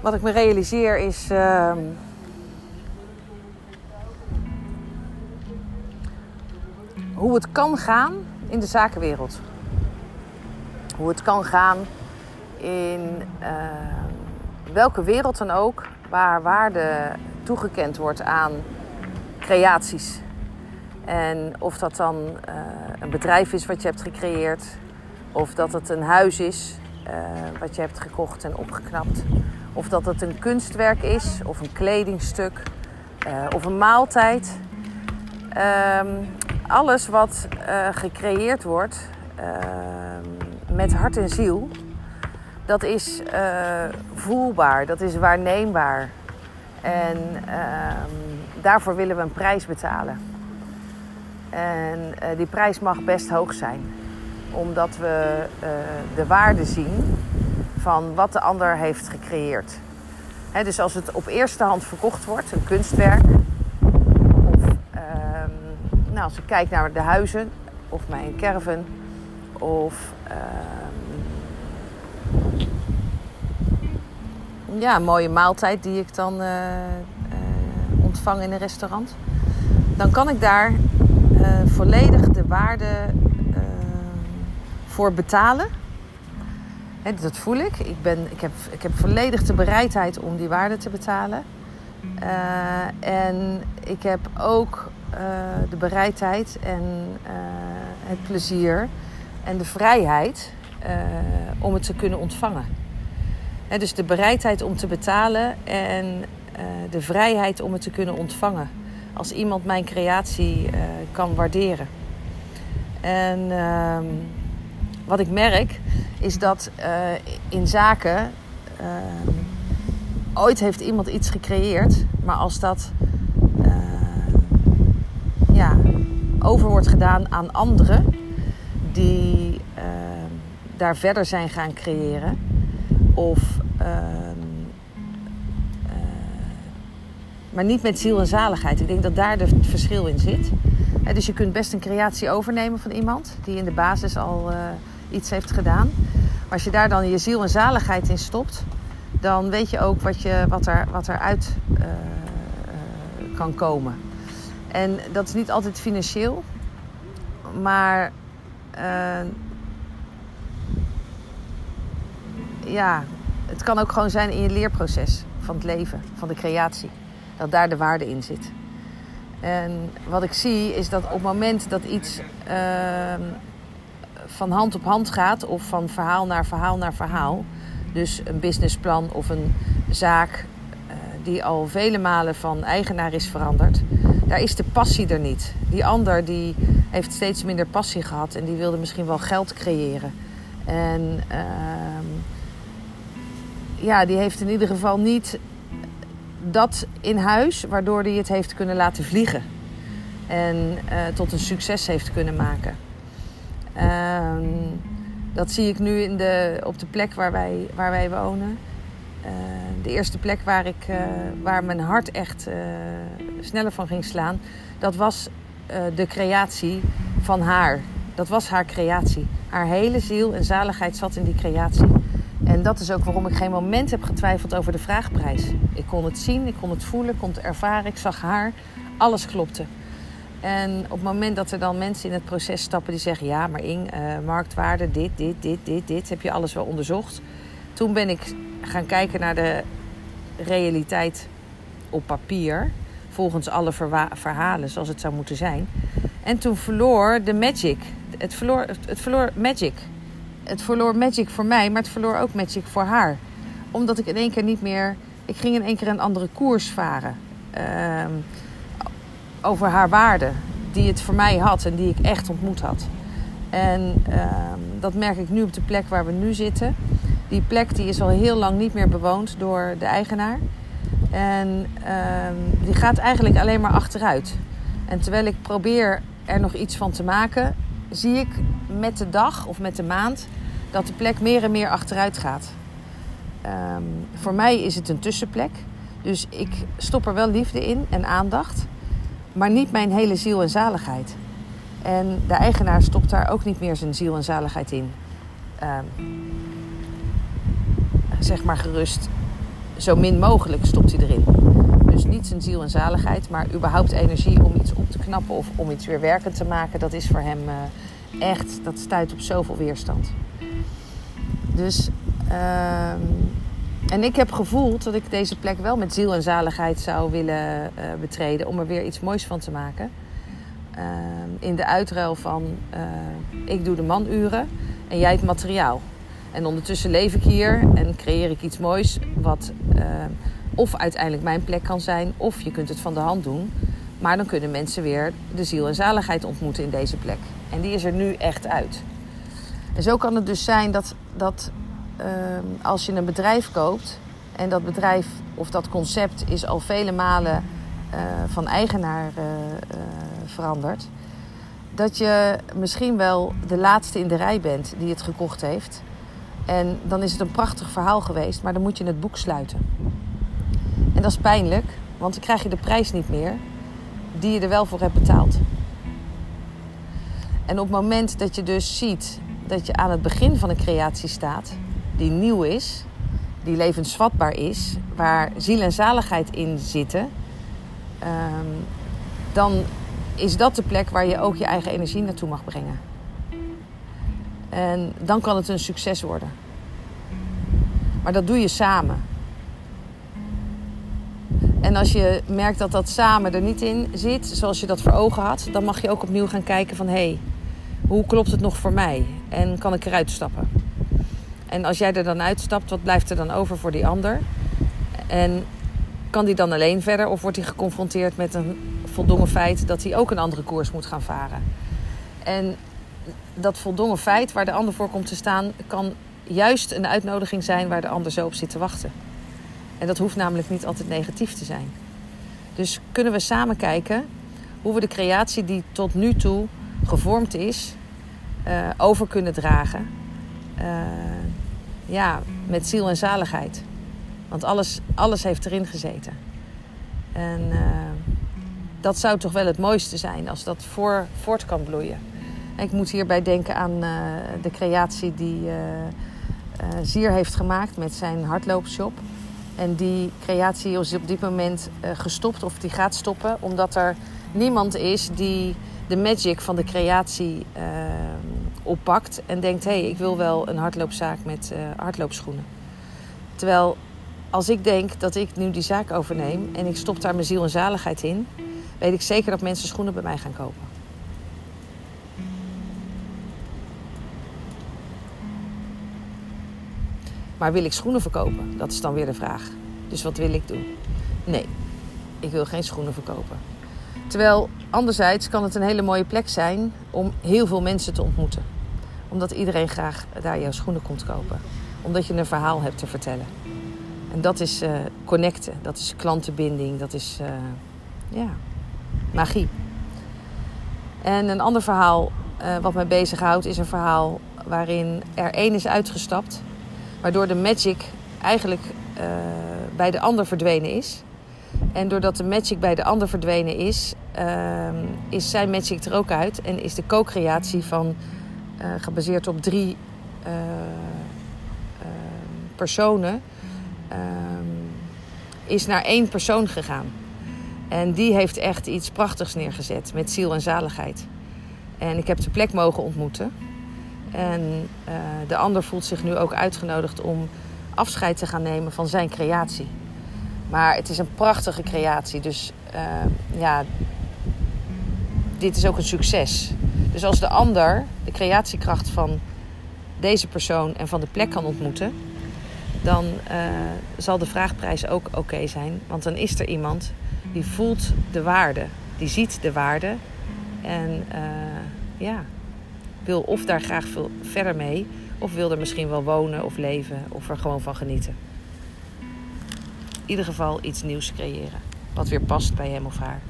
wat ik me realiseer is. Uh, hoe het kan gaan in de zakenwereld. Hoe het kan gaan in uh, welke wereld dan ook waar waarde toegekend wordt aan creaties. En of dat dan uh, een bedrijf is wat je hebt gecreëerd, of dat het een huis is uh, wat je hebt gekocht en opgeknapt, of dat het een kunstwerk is, of een kledingstuk, uh, of een maaltijd. Um, alles wat gecreëerd wordt met hart en ziel, dat is voelbaar, dat is waarneembaar. En uh, daarvoor willen we een prijs betalen. En die prijs mag best hoog zijn, omdat we de waarde zien van wat de ander heeft gecreëerd. Dus als het op eerste hand verkocht wordt, een kunstwerk, of ehm, nou, als ik kijk naar de huizen, of mijn caravan, of ja, een mooie maaltijd die ik dan uh, uh, ontvang in een restaurant. Dan kan ik daar uh, volledig de waarde voor betalen. Dat voel ik. Ik, ben, ik, heb, ik heb volledig de bereidheid om die waarde te betalen. en ik heb ook de bereidheid en het plezier en de vrijheid om het te kunnen ontvangen. He, dus de bereidheid om te betalen en de vrijheid om het te kunnen ontvangen. Als iemand mijn creatie kan waarderen. En uh, wat ik merk is dat uh, in zaken ehm, ooit heeft iemand iets gecreëerd, maar als dat ja, over wordt gedaan aan anderen die ehm, daar verder zijn gaan creëren of uh, maar niet met ziel en zaligheid. Ik denk dat daar het verschil in zit. Dus je kunt best een creatie overnemen van iemand die in de basis al uh, iets heeft gedaan. Als je daar dan je ziel en zaligheid in stopt, dan weet je ook wat, je, wat, er, wat eruit uh, kan komen. En dat is niet altijd financieel, maar ja, het kan ook gewoon zijn in je leerproces van het leven, van de creatie. Dat daar de waarde in zit. En wat ik zie is dat op het moment dat iets uh, van hand op hand gaat, of van verhaal naar verhaal naar verhaal, dus een businessplan of een zaak uh, die al vele malen van eigenaar is veranderd, daar is de passie er niet. Die ander die heeft steeds minder passie gehad en die wilde misschien wel geld creëren. En uh, ja, die heeft in ieder geval niet dat in huis, waardoor hij het heeft kunnen laten vliegen. En uh, tot een succes heeft kunnen maken. Uh, dat zie ik nu in de, op de plek waar wij, waar wij wonen. Uh, de eerste plek waar, ik, uh, waar mijn hart echt sneller van ging slaan, dat was de creatie van haar. Dat was haar creatie. Haar hele ziel en zaligheid zat in die creatie. En dat is ook waarom ik geen moment heb getwijfeld over de vraagprijs. Ik kon het zien, ik kon het voelen, ik kon het ervaren, ik zag haar. Alles klopte. En op het moment dat er dan mensen in het proces stappen die zeggen: Ja, maar Ing, uh, marktwaarde, dit, dit, dit, dit, dit, heb je alles wel onderzocht. Toen ben ik gaan kijken naar de realiteit op papier, volgens alle verhalen zoals het zou moeten zijn. En toen verloor de magic. Het verloor, het verloor magic het verloor magic voor mij, maar het verloor ook magic voor haar. Omdat ik in één keer niet meer. Ik ging in één keer een andere koers varen. Uh, over haar waarde. Die het voor mij had en die ik echt ontmoet had. En uh, dat merk ik nu op de plek waar we nu zitten. Die plek die is al heel lang niet meer bewoond door de eigenaar. En uh, die gaat eigenlijk alleen maar achteruit. En terwijl ik probeer er nog iets van te maken, zie ik met de dag of met de maand dat de plek meer en meer achteruit gaat. Um, voor mij is het een tussenplek. Dus ik stop er wel liefde in en aandacht. Maar niet mijn hele ziel en zaligheid. En de eigenaar stopt daar ook niet meer zijn ziel en zaligheid in. Um, zeg maar gerust zo min mogelijk stopt hij erin. Dus niet zijn ziel en zaligheid, maar überhaupt energie om iets op te knappen of om iets weer werkend te maken. Dat is voor hem uh, echt, dat stuit op zoveel weerstand. Dus, uh, en ik heb gevoeld dat ik deze plek wel met ziel en zaligheid zou willen uh, betreden. Om er weer iets moois van te maken. Uh, in de uitruil van, eh, ik doe de manuren en jij het materiaal. En ondertussen leef ik hier en creëer ik iets moois wat of uiteindelijk mijn plek kan zijn, of je kunt het van de hand doen. Maar dan kunnen mensen weer de ziel en zaligheid ontmoeten in deze plek. En die is er nu echt uit. En zo kan het dus zijn dat, dat als je een bedrijf koopt en dat bedrijf of dat concept is al vele malen uh, van eigenaar uh, veranderd, dat je misschien wel de laatste in de rij bent die het gekocht heeft. En dan is het een prachtig verhaal geweest, maar dan moet je het boek sluiten. En dat is pijnlijk, want dan krijg je de prijs niet meer die je er wel voor hebt betaald. En op het moment dat je dus ziet dat je aan het begin van een creatie staat, die nieuw is, die levensvatbaar is, waar ziel en zaligheid in zitten, um, dan is dat de plek waar je ook je eigen energie naartoe mag brengen. En dan kan het een succes worden. Maar dat doe je samen. En als je merkt dat dat samen er niet in zit, zoals je dat voor ogen had, dan mag je ook opnieuw gaan kijken van hé, hey, hoe klopt het nog voor mij? En kan ik eruit stappen? En als jij er dan uitstapt, wat blijft er dan over voor die ander? En kan die dan alleen verder of wordt hij geconfronteerd met een voldongen feit dat hij ook een andere koers moet gaan varen? En dat voldongen feit waar de ander voor komt te staan, kan juist een uitnodiging zijn waar de ander zo op zit te wachten. En dat hoeft namelijk niet altijd negatief te zijn. Dus kunnen we samen kijken hoe we de creatie die tot nu toe gevormd is, uh, over kunnen dragen. Uh, ja, met ziel en zaligheid. Want alles, alles heeft erin gezeten. En uh, dat zou toch wel het mooiste zijn als dat voor, voort kan bloeien. En ik moet hierbij denken aan de creatie die Zier heeft gemaakt met zijn hardloopshop. En die creatie is op dit moment uh, gestopt of die gaat stoppen, omdat er niemand is die de magic van de creatie uh, oppakt en denkt: hé, hey, ik wil wel een hardloopzaak met uh, hardloopschoenen. Terwijl als ik denk dat ik nu die zaak overneem en ik stop daar mijn ziel en zaligheid in, weet ik zeker dat mensen schoenen bij mij gaan kopen. Maar wil ik schoenen verkopen? Dat is dan weer de vraag. Dus wat wil ik doen? Nee, ik wil geen schoenen verkopen. Terwijl anderzijds kan het een hele mooie plek zijn om heel veel mensen te ontmoeten. Omdat iedereen graag daar jouw schoenen komt kopen. Omdat je een verhaal hebt te vertellen. En dat is uh, connecten, dat is klantenbinding, dat is uh, ja, magie. En een ander verhaal uh, wat mij bezighoudt is een verhaal waarin er één is uitgestapt Waardoor de magic eigenlijk bij de ander verdwenen is. En doordat de magic bij de ander verdwenen is, uh, is zijn magic er ook uit. En is de co-creatie van, gebaseerd op drie personen, ehm, is naar één persoon gegaan. En die heeft echt iets prachtigs neergezet met ziel en zaligheid. En ik heb de plek mogen ontmoeten. En de ander voelt zich nu ook uitgenodigd om afscheid te gaan nemen van zijn creatie. Maar het is een prachtige creatie. Dus uh, ja, dit is ook een succes. Dus als de ander de creatiekracht van deze persoon en van de plek kan ontmoeten, dan uh, zal de vraagprijs ook oké zijn. Want dan is er iemand die voelt de waarde, die ziet de waarde. En ja, wil of daar graag veel verder mee, of wil er misschien wel wonen of leven of er gewoon van genieten. In ieder geval iets nieuws creëren, wat weer past bij hem of haar.